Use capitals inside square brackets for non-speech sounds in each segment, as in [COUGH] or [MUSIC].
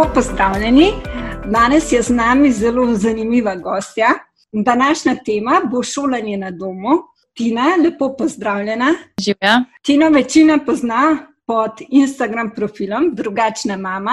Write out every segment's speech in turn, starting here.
Lepo pozdravljeni. Danes je z nami zelo zanimiva gostja. Današnja tema bo šolanje na domu. Tina, lepo pozdravljena. Živja. Tina večina pozna pod Instagram profilom Drugačna mama.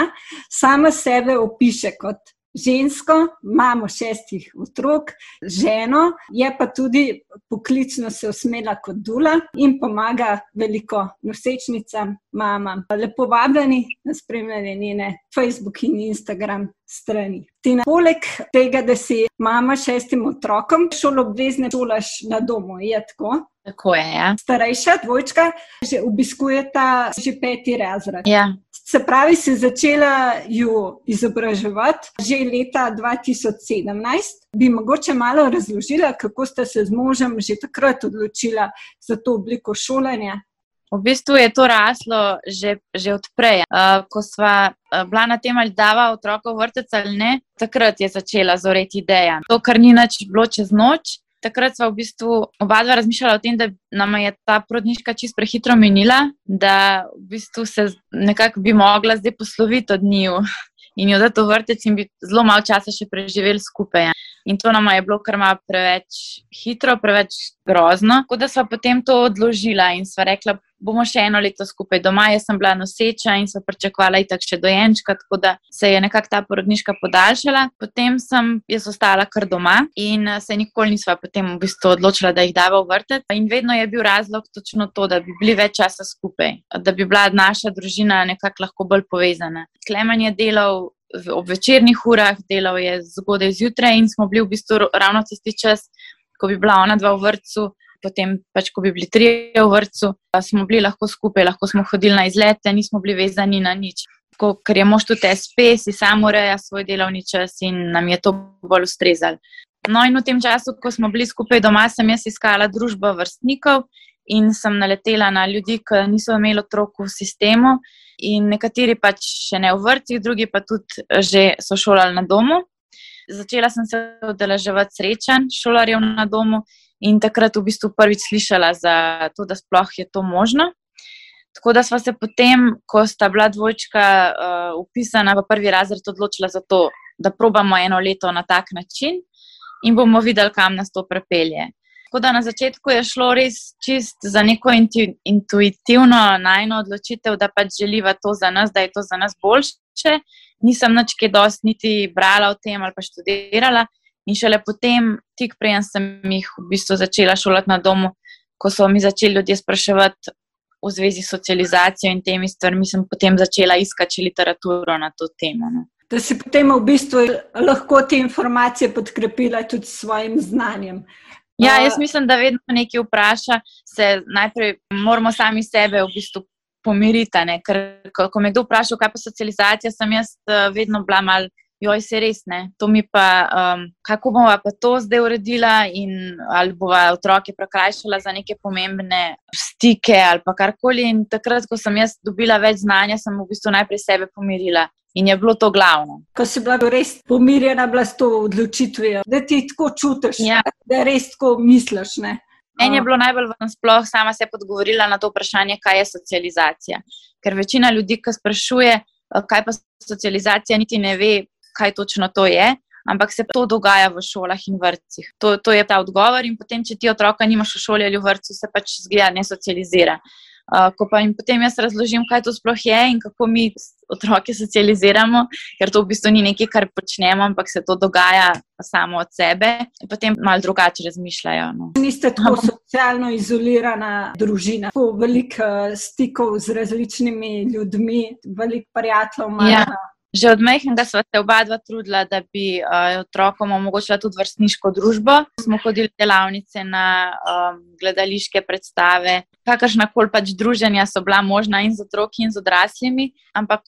Sama sebe opiše kot žensko, imamo šestih otrok, ženo, je pa tudi poklicno se usmela kot dula in pomaga veliko nosečnicam, mamam. Lepo vabljeni na spremljanje njene Facebook in Instagram strani. Tina, poleg tega, da si mama šestim otrokom, šolo obvezne šolaš na domu, je tako? Tako je. Ja. Starejša dvojčka že obiskujeta že peti razred. Ja. Se pravi, si začela ju izobraževati že leta 2017. Bi mogoče malo razložila, kako ste se z možem že takrat odločila za to obliko šolanja? V bistvu je to raslo že, že odprej. Uh, ko sva uh, bila na tem, ali dava otroka v vrtec ali ne, takrat je začela zoreti ideja. To, kar ni nič bilo čez noč. Takrat smo v bistvu oba dva razmišljala o tem, da nam je ta porodniška čist prehitro minila, da v bistvu se nekako bi mogla zdaj posloviti od njiju [LAUGHS] in jo dati v vrtec in bi zelo malo časa še preživeli skupaj. In to nam je bilo kar malo preveč hitro, preveč grozno. Tako da smo potem to odložila in sva rekla, bomo še eno leto skupaj doma. Jaz sem bila noseča in so pričakovala itak še dojenčka, tako da se je nekako ta porodniška podaljšala. Potem sem jaz ostala kar doma in eh, se nikoli nisva potem v bistvu odločila, da jih dava v vrtec. In vedno je bil razlog točno to, da bi bili več časa skupaj, da bi bila naša družina nekako lahko bolj povezana. Klemen je delal ob večernih urah, delal je zgodaj zjutraj in smo bili v bistvu ravno tisti čas, ko bi bila ona dva v vrtu. Potem, pač, ko bi bili trije v vrtu, smo bili lahko skupaj, lahko smo hodili na izlete, nismo bili vezani na nič. Ko, ker je mož tudi SP, si samo ureja svoj delovni čas in nam je to bolj ustrezalo. No, in v tem času, ko smo bili skupaj doma, sem jaz iskala družbo vrstnikov in sem naletela na ljudi, ki niso imeli otrok v sistemu in nekateri pač še ne v vrtih, drugi pa tudi eh, že so šolali na domu. Začela sem se udeleževati srečanj šolarjev na domu in takrat v bistvu prvič slišala za to, da sploh je to možno. Tako da smo se potem, ko sta bila dvojčka uh, upisana v prvi razred, odločila za to, da probamo eno leto na tak način in bomo videli, kam nas to prepelje. Tako da na začetku je šlo res čist za neko intuitivno najno odločitev, da pač želiva to za nas, da je to za nas boljše. Nisem nič kaj dosti niti brala o tem ali pa študirala. In šele potem, tik prej sem jih v bistvu začela šolati na domu, ko so mi začeli ljudje spraševati v zvezi s socializacijo in temi stvarmi, sem potem začela iskati literaturo na to temo. No. Da si potem v bistvu lahko te informacije podkrepila tudi s svojim znanjem. Ja, jaz mislim, da vedno nekaj vpraša, se najprej moramo sami sebe v bistvu pomiriti. Ker, ko, me kdo vpraša, kaj pa socializacija, sem jaz uh, vedno bila mal. Joj, se res ne. To mi pa, um, kako bomo pa to zdaj uredila, in ali bomo otroke prekrajšala za neke pomembne stike ali pa karkoli. In takrat, ko sem jaz dobila več znanja, sem v bistvu najprej sebe pomirila. In je bilo to glavno. Ko si bila res pomirjena, bila s to odločitvijo, da ti tako čutiš, ja. da res tako misliš. Ne? Meni je bilo najbolj sploh sama se podgovorila na to vprašanje, kaj je socializacija. Ker večina ljudi, ki sprašuje, kaj pa socializacija, niti ne ve, kaj točno to je. Ampak se to dogaja v šolah in vrtcih. To, to je ta odgovor. In potem, če ti otroka nimaš v šoli ali v vrtu, se pač zgleda, ne socializira. Uh, ko pa jim potem jaz razložim, kaj to sploh je in kako mi otroke socializiramo, ker to v bistvu ni nekaj, kar počnemo, ampak se to dogaja samo od sebe, potem malo drugače razmišljajo. No. Niste tako socialno izolirana družina, tako veliko stikov z različnimi ljudmi, veliko prijateljev. Ja. Že od mehkega sva se oba dva trudila, da bi uh, otrokom omogočila tudi vrstniško družbo. Smo hodili delavnice na um, gledališke predstave, kakršna koli pač druženja so bila možna in z otroki in z odraslimi. Ampak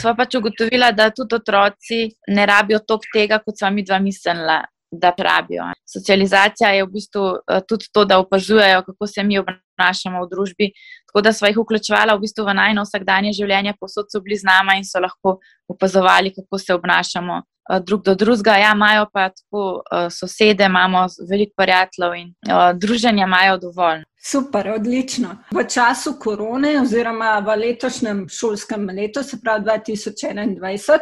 sva pač ugotovila, da tudi otroci ne rabijo toliko tega, kot sva mi dva mislila da rabijo. Socializacija je v bistvu eh, tudi to, da opazujejo, kako se mi obnašamo v družbi. Tako da smo jih vključevali v, bistvu v najno vsakdanje življenje, posod so bili z nami in so lahko opazovali, kako se obnašamo. Eh, drug do drugega, ja, imajo pa tako uh, sosede, imamo veliko prijateljev in druženja imajo dovolj. Super, odlično. V času korone, oziroma v letošnjem šolskem letu, se pravi 2021,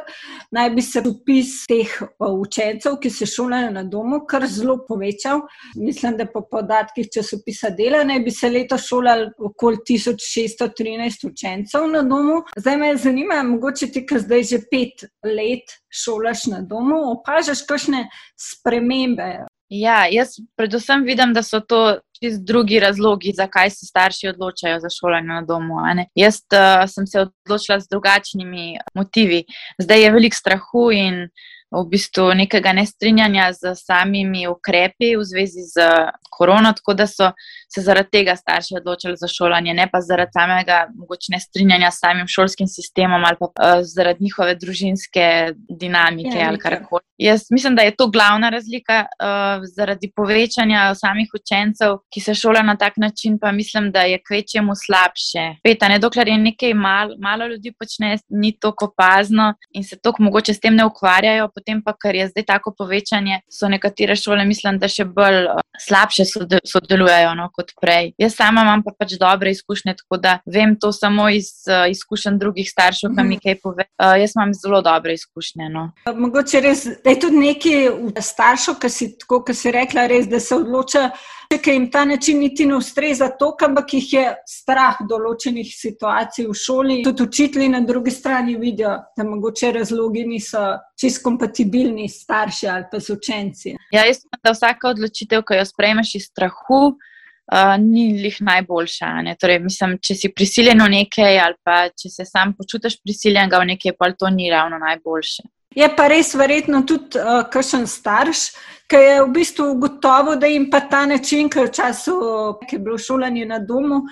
naj bi se upis teh učencev, ki se šolajo na domu, kar zelo povečal. Mislim, da po podatkih časopisa dela naj bi se letos šolali okoli 1613 učencev na domu. Zdaj me zanima, mogoče ti, ki zdaj že pet let šolaš na domu, opažaš kakšne spremembe Ja, jaz predvsem vidim, da so to čist drugi razlogi, zakaj se starši odločajo za šolanje na domu. Jaz uh, sem se odločila z drugačnimi motivi. Zdaj je veliko strahu in v bistvu nekega nestrinjanja z samimi ukrepi v zvezi z korono, tako da so se zaradi tega starši odločili za šolanje, ne pa zaradi samega mogoče nestrinjanja s samim šolskim sistemom ali pa uh, zaradi njihove družinske dinamike ja, ali karkoli. Jaz mislim, da je to glavna razlika uh, zaradi povečanja samih učencev, ki se šolajo na tak način, pa mislim, da je kvečjemu slabše. Peta, ne, dokler je nekaj mal, malo ljudi počne, ni tako opazno in se tako mogoče s tem ne ukvarjajo, potem pa, ker je zdaj tako povečanje, so nekatere šole, mislim, da še bolj uh, slabše sodelujejo no, kot prej. Jaz sama imam pa pač dobre izkušnje, tako da vem to samo iz uh, izkušenj drugih staršev, ki mi mhm. kaj pove. Uh, jaz imam zelo dobre izkušnje. No. Mogoče res, da je tudi nekaj staršev, ki si, tako, ki si rekla, res, da se odloča. Ker jim ta način niti ne ustreza to, ampak jih je strah določenih situacij v šoli. Tudi učitelji na drugi strani vidijo, da mogoče razlogi niso čist kompatibilni s starši ali pa z učenci. Ja, jaz mislim, da vsaka odločitev, ki jo sprejmeš iz strahu, uh, ni jih najboljša. Torej, mislim, če si prisiljen v nekaj, ali pa če se sam počutiš prisiljen v nekaj, pa to ni ravno najboljše. Je pa res verjetno tudi uh, kakšen starš, ki je v bistvu ugotovil, da jim pa ta način, ki je v času, ki je bilo šolanje na domu,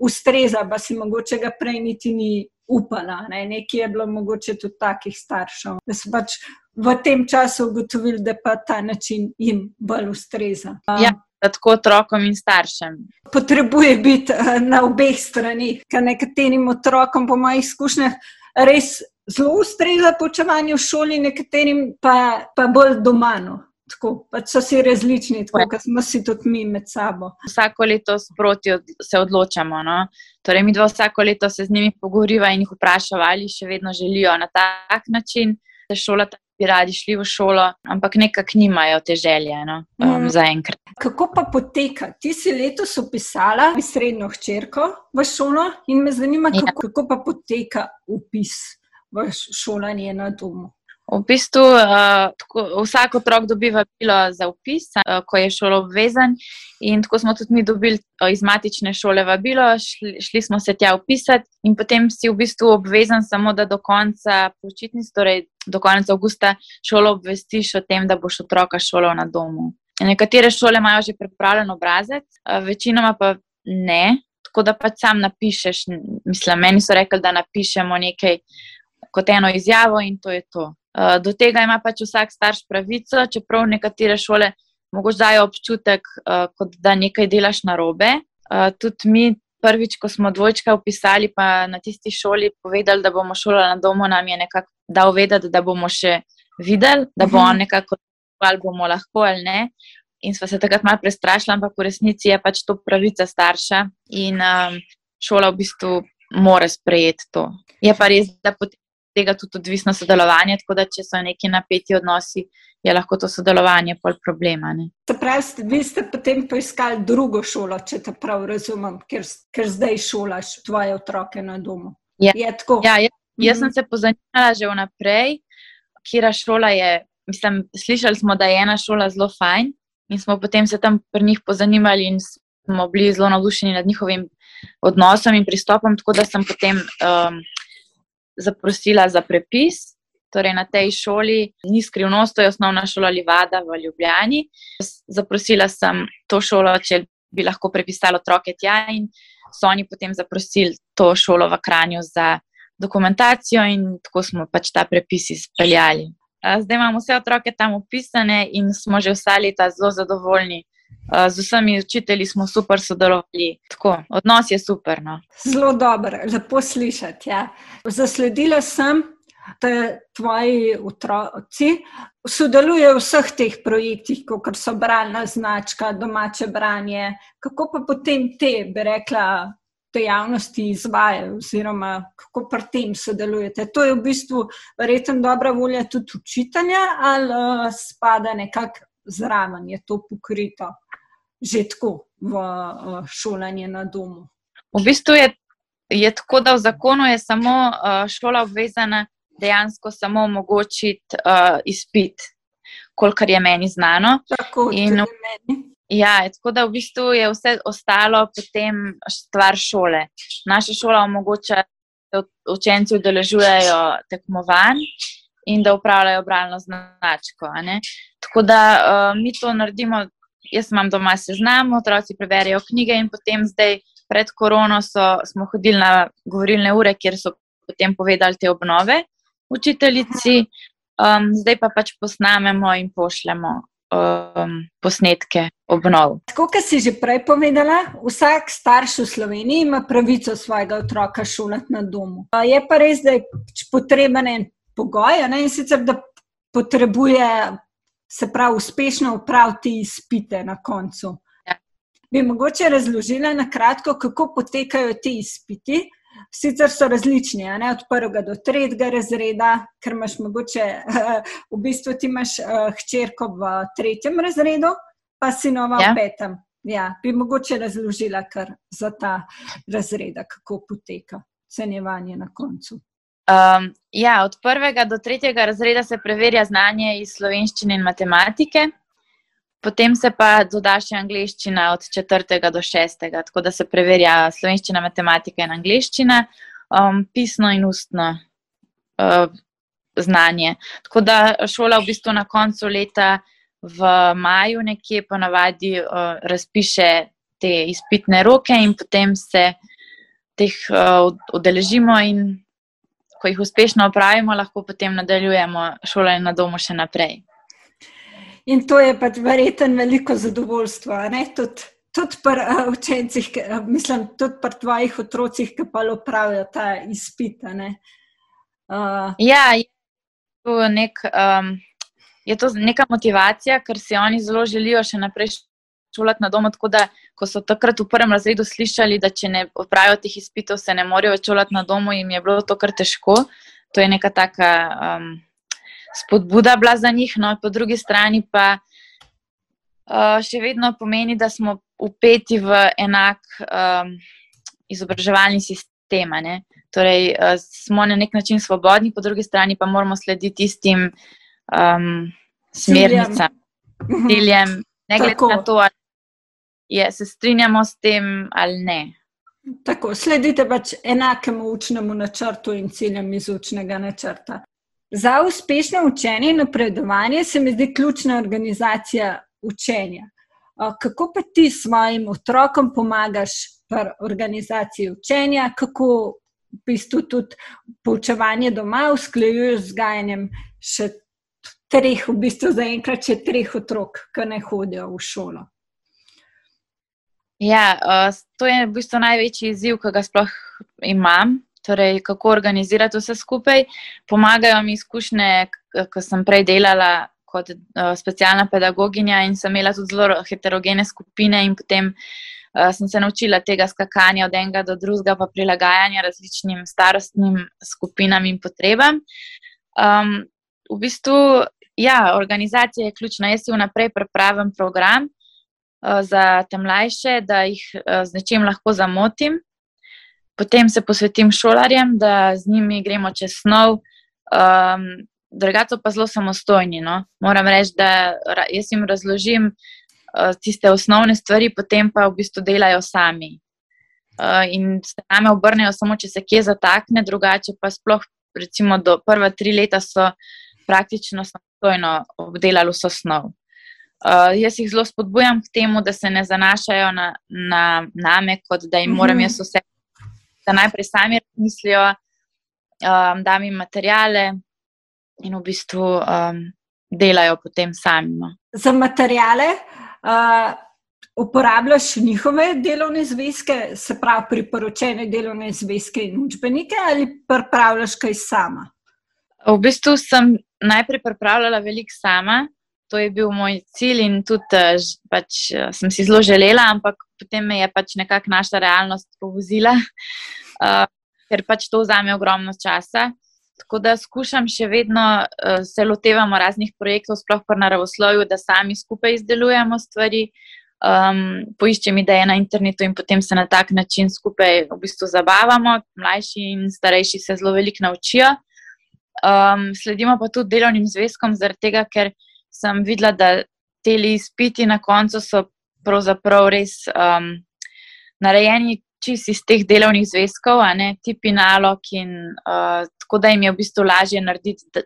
ustreza, pa si mogoče ga prej niti ni upala. Ne? Nekje je bilo mogoče tudi takih staršev, da so pač v tem času ugotovili, da pa ta način jim bolj ustreza. Uh, ja tako otrokom in staršem. Potrebuje biti eh, na obeh stranih, ker nekaterim otrokom, po mojih izkušnjah, res zelo ustreza poučevanje v šoli, nekaterim pa, pa bolj doma. No. Tako, pač so si različni, tako kot smo si tudi mi med sabo. Vsako leto sproti od, se odločamo. No? Torej, mi dva vsako leto se z njimi pogovoriva in jih vprašava, ali še vedno želijo na tak način se šolati bi radi šli v šolo, ampak nekako nimajo te želje no, um, mm. za enkrat. Kako pa poteka? Ti si letos opisala srednjo hčerko v šolo in me zanima, ja. kako, kako pa poteka upis v šolanje na domu. V bistvu uh, tako, vsak otrok dobi vabilo za upis, uh, ko je šolo obvezen. In tako smo tudi mi dobili uh, iz matične šole vabilo, šli, šli smo se tja upisati, in potem si v bistvu obvezen samo, da do konca počitnic, torej do konca avgusta, šolo obvestiš o tem, da boš otroka šolal na domu. Nekatere šole imajo že pripravljen obrazec, uh, večinoma pa ne. Tako da pač sam napišeš, mislim, meni so rekli, da napišemo nekaj kot eno izjavo in to je to. Eh, do tega ima pač vsak starš pravico, čeprav nekatere šole mogoče dajo občutek, kot da nekaj delaš na robe. Eh, tudi mi, prvič, ko smo dvojčka upisali, pa na tisti šoli povedali, da bomo šolali na domu, nam je nekako dal vedeti, da bomo še videli, da bo on mhm. nekako ali bomo lahko ali ne. In smo se takrat malo prestrašili, ampak v resnici je pač to pravica starša in um, šola v bistvu mora sprejeti to. Je pa res, da potem tega tudi odvisno sodelovanje, tako da če so neki napeti odnosi, je lahko to sodelovanje pol problema. Se pravi, vi ste potem poiskali drugo šolo, če te prav razumem, ker, ker zdaj šolaš tvoje otroke na domu. Ja, ja jaz, jaz sem mhm. se pozanimala že vnaprej, kira šola je. Mislim, slišali smo, da je ena šola zelo fajn, in smo potem se tam pri njih pozanimali, in smo bili zelo navdušeni nad njihovim odnosom in pristopom. Tako da sem potem um, zaprosila za prepis. Torej, na tej šoli ni skrivnost, to je osnovna šola Livada v Ljubljani. Zaprosila sem to šolo, če bi lahko prepisala otroke tja, in so oni potem zaprosili to šolo v Kranju za dokumentacijo, in tako smo pač ta prepis izpeljali. Zdaj imamo vse otroke tam upisane in smo že vsa leta zelo zadovoljni z vsemi učitelji smo super sodelovali. Tako, odnos je super. No. Zelo dober, lepo slišati. Ja. Zasledila sem da tvoji otroci sodelujejo v vseh teh projektih, kot so bralna značka, domače branje. Kako pa potem te, bi rekla, dejavnosti izvajajo, oziroma kako pri tem sodelujete? To je v bistvu verjetno dobra volja tudi učitelja, ali uh, spada nekako zraven, je to pokrito že tako v uh, šolanje na domu. V bistvu je, je tako, da v zakonu je samo uh, šola obvezana dejansko samo omogočiti uh, izpit, kolikor je meni znano. Tako, In, meni. Ja, tako da v bistvu je vse ostalo potem stvar šole. Naša šola omogoča, da učenci udeležujejo tekmovanj in da upravljajo bralno značko. Tako da uh, mi to naredimo. Jaz imam doma seznam, otroci preberijo knjige, in potem, zdaj, pred korono, so, smo hodili na govorilne ure, kjer so potem povedali te obnove učiteljici, um, zdaj pa pač posnamemo in pošljemo um, posnetke obnov. Tako kot si že prej povedala, vsak starš v Sloveniji ima pravico svojega otroka šolati na domu. Je pa res, da je pač potreben en pogoj, ne? in sicer da potrebuje. Se pravi, uspešno upraviti izpite na koncu. Ja. Bi mogoče razložila na kratko, kako potekajo ti izpiti, Sicer so različni, ne, od prvega do tretjega razreda, ker imaš mogoče, [LAUGHS] v bistvu ti imaš uh, hčerko v tretjem razredu, pa si nova ja. v petem. Ja, bi mogoče razložila kar za ta razred, kako poteka ocenjevanje na koncu. Um, ja, od prvega do tretjega razreda se preverja znanje iz slovenščine in matematike. Potem se pa doda še angliščina od četrtega do šestega, tako da se preverja slovenščina, matematika in angliščina, um, pisno in ustno uh, znanje. Tako da šola v bistvu na koncu leta v maju nekje ponavadi uh, razpiše te izpitne roke in potem se teh uh, udeležimo in ko jih uspešno opravimo, lahko potem nadaljujemo šolanje na domu še naprej. In to je pač verjetno veliko zadovoljstvo. Tudi, tudi pri uh, učencih, uh, mislim, tudi pri tvojih otrocih, ki pa opravijo ta izpit. Uh. Ja, je to, nek, um, je to neka motivacija, ker si oni zelo želijo še naprej šolati na domu. Tako da, ko so takrat v prvem razredu slišali, da če ne opravijo teh izpitov, se ne morejo več šolati na domu, jim je bilo to kar težko. To je neka taka. Um, spodbuda bila za njih, no, po drugi strani pa uh, še vedno pomeni, da smo upeti v enak um, izobraževalni sistem. Torej, uh, smo na nek način svobodni, po drugi strani pa moramo slediti tistim um, smernicam, ciljem, ne glede na to, ali je, se strinjamo s tem ali ne. Tako, sledite pač enakemu učnemu načrtu in ciljem iz učnega načrta. Za uspešno učenje in napredovanje se mi zdi ključna organizacija učenja. Kako pa ti svojim otrokom pomagaš pri organizaciji učenja, kako v bistvu tudi poučevanje doma usklajuješ z gajanjem še treh, v bistvu zaenkrat še treh otrok, ki ne hodijo v šolo? Ja, to je v bistvu največji izziv, ki ga sploh imam torej kako organizirati vse skupaj. Pomagajo mi izkušnje, ko sem prej delala kot uh, specialna pedagoginja in sem imela tudi zelo heterogene skupine, in potem uh, sem se naučila tega skakanja od enega do drugega, pa prilagajanja različnim starostnim skupinam in potrebam. Um, v bistvu, ja, organizacija je ključna. Jaz si vnaprej pripravim program. Za te mlajše, da jih z nečem lahko zamotim, potem se posvetim šolarjem, da z njimi gremo čez snov. Um, Drugače pa zelo samostojni. No? Moram reči, da jaz jim razložim uh, tiste osnovne stvari, potem pa v bistvu delajo sami. Uh, in se name obrnejo samo, če se kje zatakne, drugače pa sploh, recimo, do prva tri leta so praktično samostojno obdelali vso snov. Uh, jaz jih zelo spodbujam k temu, da se ne zanašajo na, na name, kot da jim moram jaz vse da najprej sami razmislijo, um, da jim materijale in v bistvu um, delajo potem sami. No. Za materijale uh, uporabljaš njihove delovne zvezke, se pravi priporočene delovne zvezke in učbenike, ali pripravljaš kaj sama? V bistvu sem najprej pripravljala veliko sama, to je bil moj cilj in tudi eh, pač, eh, sem si zelo želela, ampak potem me je pač nekako naša realnost povozila, uh, [LAUGHS] ker pač to vzame ogromno časa. Tako da skušam še vedno uh, se lotevati raznih projektov, sploh pa na ravoslovju, da sami skupaj izdelujemo stvari, um, poiščem ideje na internetu in potem se na tak način skupaj v bistvu zabavamo. Mlajši in starejši se zelo veliko naučijo. Um, sledimo pa tudi delovnim zvezkom, zaradi tega, ker sem videla, da te izpiti na koncu so pravzaprav res um, narejeni čist iz teh delovnih zvezkov, a ne tipi nalog, in uh, tako da jim je v bistvu lažje narediti, da,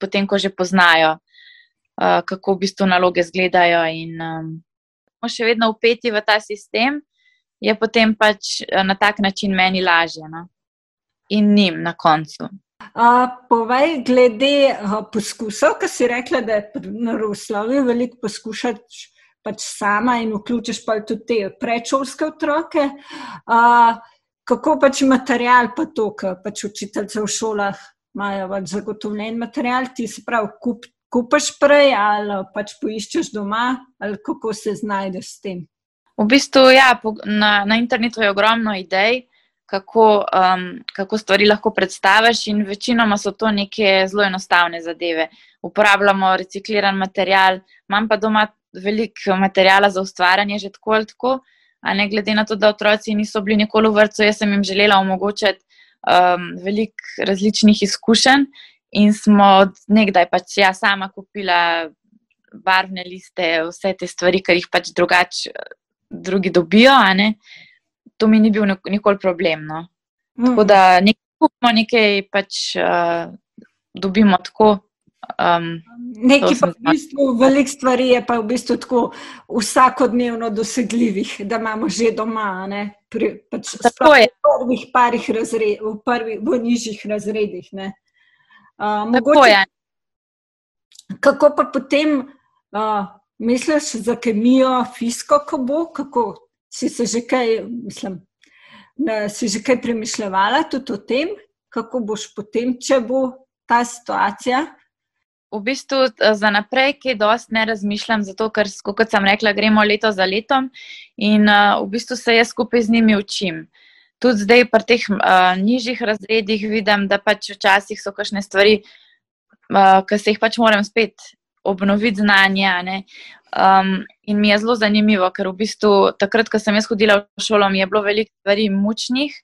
potem ko že poznajo, uh, kako v bistvu naloge izgledajo. In um, še vedno upeti v ta sistem, je potem pač uh, na tak način meni lažje no? in njim na koncu. Uh, povej, glede uh, poskusov, ki si rekla, da je na Ruslovi veliko poskušati pač sama in vključiš pa tudi te predšolske otroke. Uh, kako pač material, pa to, kar pač učiteljce v šolah imajo pač zagotovljen material, ti se pravi, kup, kupaš prej ali pač poiščeš doma, ali kako se znajdeš s tem. V bistvu, ja, na, na internetu je ogromno idej kako, um, kako stvari lahko predstaviš, in večinoma so to neke zelo enostavne zadeve. Uporabljamo recikliran material, imam pa doma veliko materijala za ustvarjanje, že tako ali tako. A ne glede na to, da otroci niso bili nikoli v vrtu, jaz sem jim želela omogočiti um, veliko različnih izkušenj, in smo nekdaj pač ja sama kupila barvne liste, vse te stvari, kar jih pač drugače drugi dobijo to mi ni bil nikoli problem. No. Mm. Tako da nekaj kupimo, nekaj pač uh, dobimo tako. Um, Nekaj pa v bistvu, veliko stvari je pa v bistvu tako vsakodnevno dosegljivih, da imamo že doma, ne, pri, pač. V prvih parih razredih, v prvih, v nižjih razredih, ne. Uh, mogoče, je. Kako pa potem uh, misliš za kemijo, fisko, ko bo, kako si se že kaj, mislim, da si že kaj premišljala tudi o tem, kako boš potem, če bo ta situacija. V bistvu eh, za naprej, ki dosti ne razmišljam, zato ker, kot sem rekla, gremo leto za letom in uh, v bistvu se jaz skupaj z njimi učim. Tudi zdaj, pri teh uh, nižjih razredih, vidim, da pač včasih so kakšne stvari, uh, ki se jih pač moram spet obnoviti znanje. Um, in mi je zelo zanimivo, ker v bistvu takrat, ko sem jaz hodila v šolo, mi je bilo veliko stvari mučnih.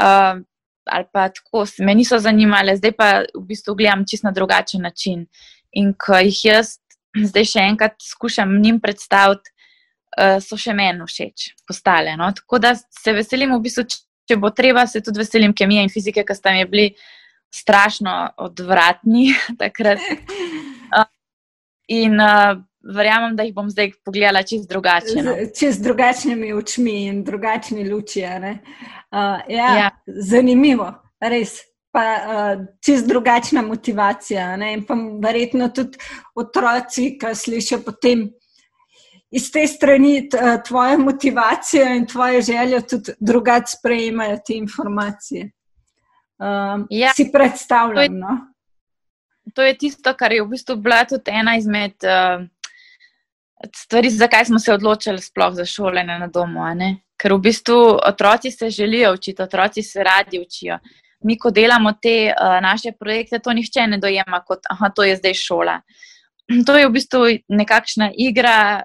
Uh, Ali pa tako, me niso zanimale, zdaj pa v bistvu gledam čisto na drugačen način. In ko jih jaz [CLEARS THROAT] zdaj še enkrat skušam njim predstaviti, uh, so še meni všeč, postale. No? Tako da se veselim, v bistvu, če bo treba, se tudi veselim kemije in fizike, ki sta mi bili strašno odvratni [LAUGHS] takrat. In uh, verjamem, da jih bom zdaj pogledala čist drugače. No? Čez drugačnimi očmi in drugačni luči. Uh, ja, ja. Zanimivo, res. Pa uh, čez drugačna motivacija. Ne? In pa verjetno tudi otroci, ki slišijo potem. Iz te strani tvoje motivacije in tvoje želje tudi drugače sprejemajo te informacije. Um, ja, si predstavljam. No? To je tisto, kar je v bistvu bila tudi ena izmed uh, stvari, zakaj smo se odločili sploh za šolanje na domu. Ker v bistvu otroci se želijo učiti, otroci se radi učijo. Mi, ko delamo te uh, naše projekte, to nihče ne dojema kot, da je zdaj šola. To je v bistvu nekakšna igra,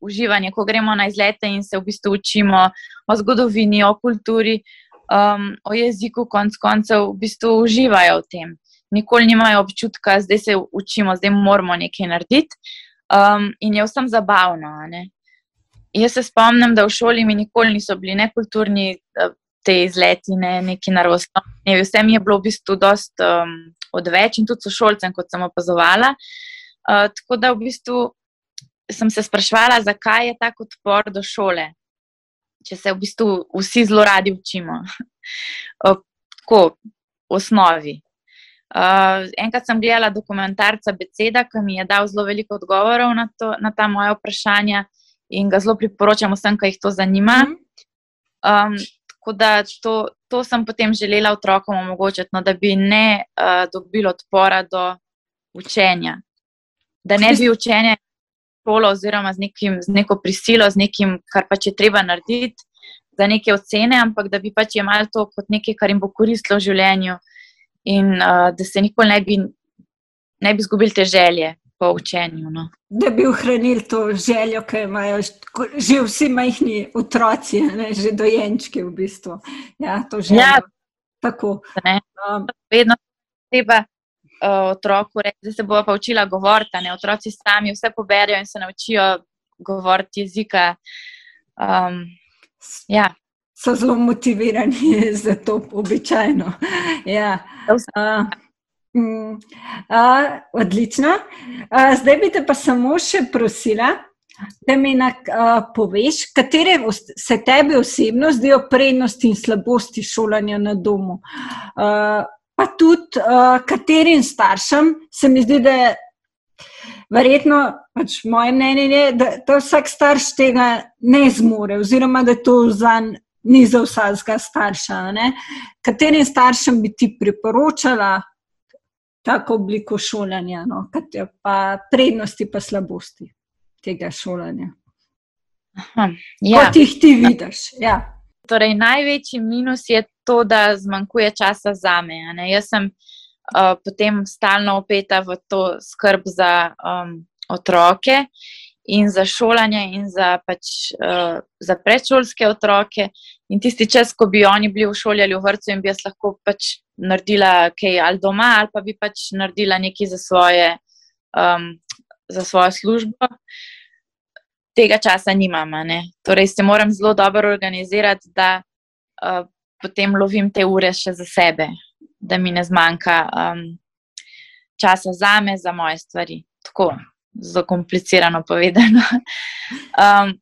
uživanje, ko gremo na izlete in se v bistvu učimo o zgodovini, o kulturi, um, o jeziku, konc koncev, v bistvu uživajo v tem. Nikoli nimajo občutka, da se učimo, da moramo nekaj narediti. Um, in je vsem zabavno. Jaz se spomnim, da v šoli mi nikoli niso bili ne kulturni eh, te izleti, ne neki naravoslovni. Vse mi je bilo v bistvu dost um, odveč in tudi sošolcem, kot sem opazovala. Uh, tako da v bistvu sem se sprašvala, zakaj je tako odpor do šole, če se v bistvu vsi zelo radi učimo. [LAUGHS] Tako, v osnovi. Uh, enkrat sem gledala dokumentarca Beceda, ki mi je dal zelo veliko odgovorov na, to, na ta moja vprašanja in ga zelo priporočam vsem, ki jih to zanima. Um, tako da to, to sem potem želela otrokom omogočiti, no, da bi ne uh, dobili odpora do učenja. Da ne bi učenje šolo oziroma z, nekim, z neko prisilo, z nekim, kar pač je treba narediti za neke ocene, ampak da bi pač imeli to kot nekaj, kar jim bo koristilo v življenju in uh, da se nikoli ne bi, ne bi zgubili te želje po učenju. No. Da bi ohranili to željo, ki imajo že vsi majhni otroci, ne, že dojenčki v bistvu. Ja, to željo. Ja, tako. Um, vedno treba uh, otroku reči, da se bo pa učila govoriti. Ne? Otroci sami vse poberijo in se naučijo govoriti jezika. Um, ja. So zelo motivirani [LAUGHS] za to, običajno. Ja. Uh, uh, odlično. Uh, zdaj bi te pa samo še prosila, da mi na, uh, poveš, katere se tebi osebno zdijo prednosti in slabosti šolanja na domu. Uh, pa tudi uh, katerim staršem se mi zdi, da je verjetno, pač moje mnenje je, da, da vsak starš tega ne zmore, oziroma da to zan, ni za vsakega starša. Ne? Katerim staršem bi ti priporočala tako obliko šolanja, no? pa prednosti, pa slabosti tega šolanja? Aha, ja. Kot jih ti vidiš. Ja. Torej, največji minus je to, da zmanjkuje časa za me. Jaz sem uh, potem stalno opeta v to skrb za um, otroke in za šolanje, in za, pač, uh, za predšolske otroke. In tisti čas, ko bi oni bili v šoli ali v vrtu, in bi jaz lahko pač naredila kaj ali doma, ali pa bi pač naredila nekaj za, svoje, um, za svojo službo. Tega časa nimam. Torej, se moram zelo dobro organizirati, da uh, potem lovim te ure še za sebe, da mi ne zmanjka um, časa za me, za moje stvari. Tako zelo komplicirano povedano. [LAUGHS] Um,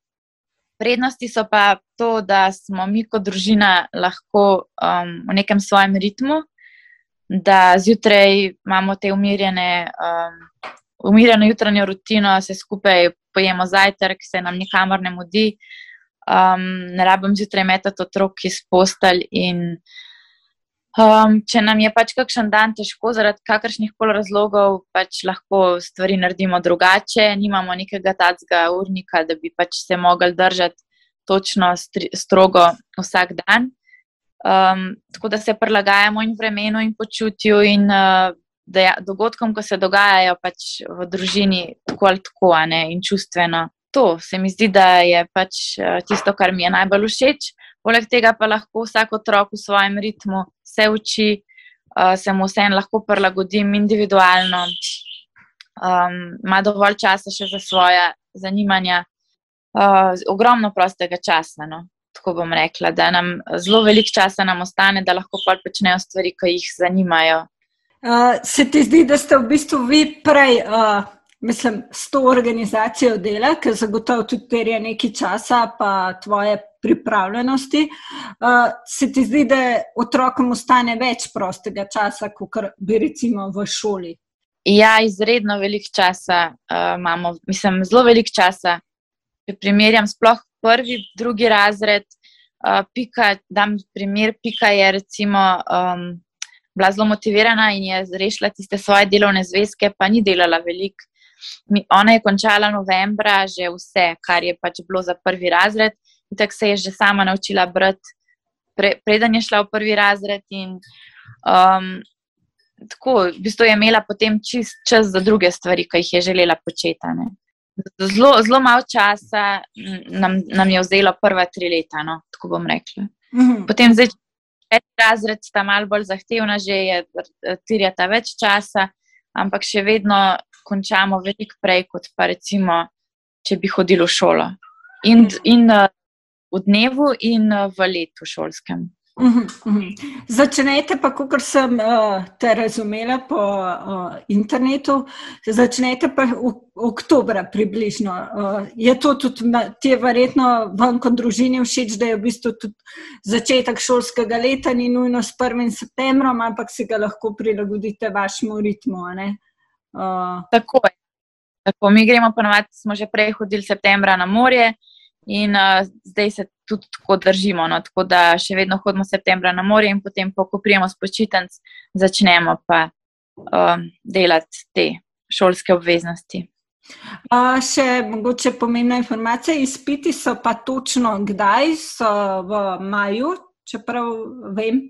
prednosti so pa to, da smo mi kot družina lahko um, v nekem svojem ritmu, da zjutraj imamo te umirjene. Um, Umirjeno jutranjo rutino, se skupaj pojemo zajtrk, se nam nikamor ne mudi, um, ne rabim zjutraj metati otrok iz postelj. In, um, če nam je pač kakšen dan težko, zaradi kakršnih koli razlogov, pač lahko stvari naredimo drugače, nimamo nekega tacga urnika, da bi pač se mogli držati točno stri, strogo vsak dan. Um, tako da se prilagajamo in vremenu, in počutju, in uh, dogodkom, ko se dogajajo pač v družini, tako ali tako, ne, in čustveno to se mi zdi, da je pač eh, tisto, kar mi je najbolj všeč. Poleg tega pa lahko vsak otrok v svojem ritmu se uči, uh, se mu vse en lahko prilagodim individualno, um, ima dovolj časa še za svoje zanimanja, uh, ogromno prostega časa. No? Tako bom rekla, da nam zelo veliko časa nam ostane, da lahko pač počnejo stvari, ki jih zanimajo. Uh, se ti zdi, da ste v bistvu vi prej uh, mislim, s to organizacijo dela, ki zagotovo tudi terja nekaj časa, pa tvoje pripravljenosti. Uh, se ti zdi, da otrokom ostane več prostega časa, kot bi recimo v šoli? Ja, izredno veliko časa uh, imamo, mislim, zelo veliko časa. Če primerjam, sploh prvi, drugi razred, uh, pika, dam primer, pika je recimo. Um, Bila zelo motivirana in je rešila tiste svoje delovne zvezke, pa ni delala veliko. Ona je končala novembra že vse, kar je pač bilo za prvi razred, tako se je že sama naučila brati, pre, preden je šla v prvi razred. In, um, tako, v bistvu je imela potem čist čas za druge stvari, ki jih je želela početi. Zelo, zelo malo časa nam, nam je vzelo prva tri leta, no, tako bom rekla. Mhm. Potem zdaj. Razred sta malo bolj zahtevna, že je terjata več časa, ampak še vedno končamo veliko prej, kot pa recimo, če bi hodili v šolo. In, in uh, v dnevu, in uh, v letu šolskem. Mhm, mhm. Začnete pa, kot sem uh, te razumela po uh, internetu, začnete pa oktobra približno. Uh, je to tudi, ti je verjetno vam kot družini všeč, da je v bistvu tudi začetek šolskega leta, ni nujno s 1. septembrom, ampak si ga lahko prilagodite vašemu ritmu. Uh. Tako je. Tako, mi gremo ponovadi, smo že prej hodili septembra na morje in uh, zdaj se tudi tako držimo. No. Tako da še vedno hodimo septembra na morje in potem, ko prijemo spočitenc, začnemo pa um, delati te šolske obveznosti. A, še mogoče pomembna informacija, izpiti so pa točno kdaj, so v maju, čeprav vem.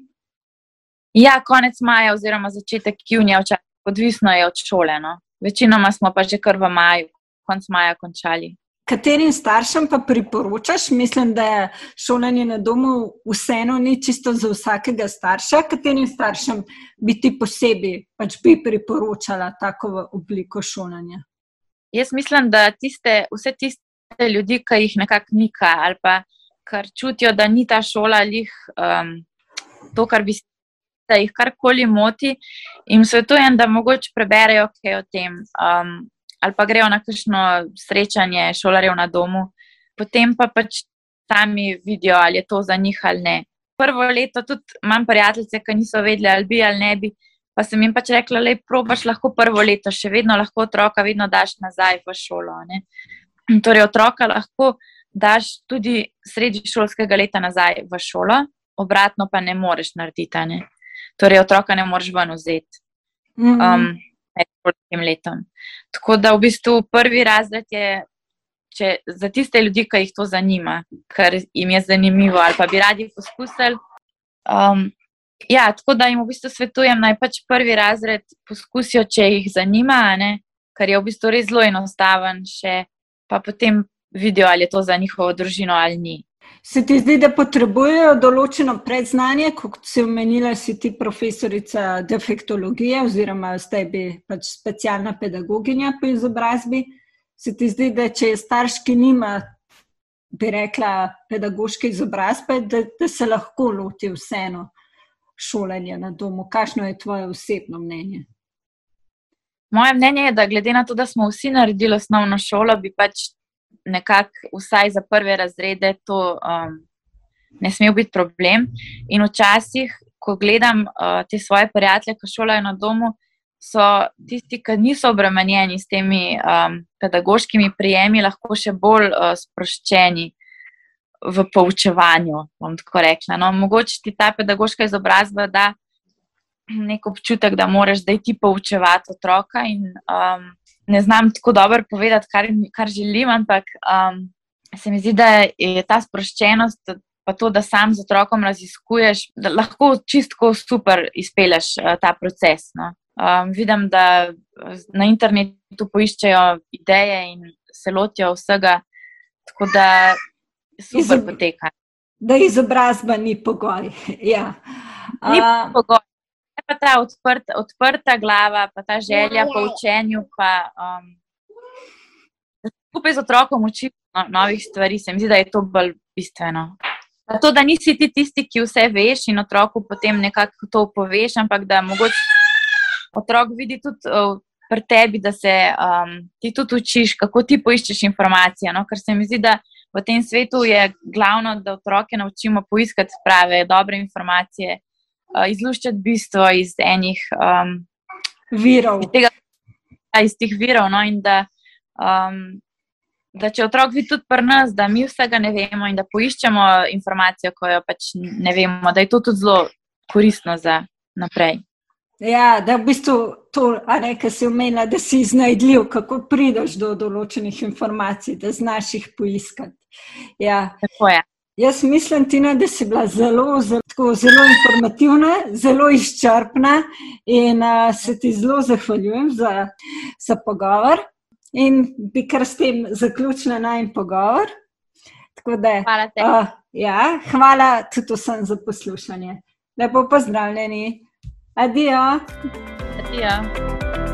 Ja, konec maja oziroma začetek junija, odvisno je od šole. No. Večinoma smo pa že kar v maju, konc maja končali. Katerim staršem pa priporočaš? Mislim, da je šolanje na domu vseeno ni čisto za vsakega starša. Katerim staršem bi ti posebej pač bi priporočala tako obliko šolanja? Jaz mislim, da tiste, vse tiste ljudi, ki jih nekako nika ali pa kar čutijo, da ni ta šola lih um, to, kar bi. Da jih karkoli moti, in svetujem, da mogoče preberejo kaj o tem. Um, ali pa grejo na kakšno srečanje šolarjev na domu, potem pa pač sami vidijo, ali je to za njih ali ne. Prvo leto tudi imam prijatelje, ki niso vedeli, ali bi ali ne bi. Pa sem jim pač rekla, da probaš lahko prvo leto, še vedno lahko otroka vedno daš nazaj v šolo. Ne? Torej, otroka lahko daš tudi sredi šolskega leta nazaj v šolo, obratno pa ne moreš narediti. Ne? Torej, otroka ne moreš ven vzeti. Mhm. Um, med šolskim letom. Tako da v bistvu prvi razred je če, za tiste ljudi, ki jih to zanima, ker jim je zanimivo ali pa bi radi poskusili. Um, ja, tako da jim v bistvu svetujem, naj pač prvi razred poskusijo, če jih zanima, ne? ker je v bistvu res zelo enostaven, še, pa potem vidijo, ali je to za njihovo družino ali ni. Se ti zdi, da potrebujejo določeno predznanje, kot si omenila, si ti profesorica defektologije oziroma zdaj bi pač specialna pedagoginja po izobrazbi. Se ti zdi, da če je starš, ki nima, bi rekla, pedagoške izobrazbe, da, da se lahko loti vseeno šolanja na domu? Kakšno je tvoje osebno mnenje? Moje mnenje je, da glede na to, da smo vsi naredili osnovno šolo, bi pač nekako vsaj za prve razrede to um, ne smel biti problem. In včasih, ko gledam uh, te svoje prijatelje, ki šolajo na domu, so tisti, ki niso obremenjeni s temi um, pedagoškimi prijemi, lahko še bolj uh, sproščeni. V poučevanju, bom tako rekla. No, mogoče ti ta pedagoška izobrazba da nek občutek, da moraš zdaj ti poučevati otroka, in um, ne znam tako dobro povedati, kar, kar želim, ampak um, se mi zdi, da je ta sproščenost, pa to, da sam z otrokom raziskuješ, da lahko čistko super izpeleš uh, ta proces. No. Um, vidim, da na internetu poiščejo ideje in se lotijo vsega, tako da super Izob poteka. Da izobrazba ni pogoj. [LAUGHS] ja. Ni uh, pogoj pa ta odprt, odprta glava, pa ta želja po učenju. Pa, um, skupaj z otrokom učiti no, novih stvari, se mi zdi, da je to bolj bistveno. To, da nisi ti tisti, ki vse veš in otroku potem nekako to poveš, ampak da mogoče otrok vidi tudi uh, pri tebi, da se um, ti tudi učiš, kako ti poiščeš informacije. No? Ker se mi zdi, da v tem svetu je glavno, da otroke naučimo poiskati prave, dobre informacije, izluščiti bistvo iz enih um, virov. Iz, tega, iz teh virov. No, da, um, da če otrok vidi tudi pri nas, da mi vsega ne vemo in da poiščemo informacijo, ko jo pač ne vemo, da je to tudi zelo koristno za naprej. Ja, da v bistvu to, kar si omenila, da si iznajdljiv, kako prideš do določenih informacij, da znaš jih poiskati. Ja. Tako je. Jaz mislim, Tina, da si bila zelo, zelo, zelo informativna, zelo izčrpna in uh, se ti zelo zahvaljujem za, za pogovor. In bi kar s tem zaključila naj pogovor. Da, hvala te. Uh, ja, hvala tudi vsem za poslušanje. Lepo pozdravljeni. Adijo. Adijo.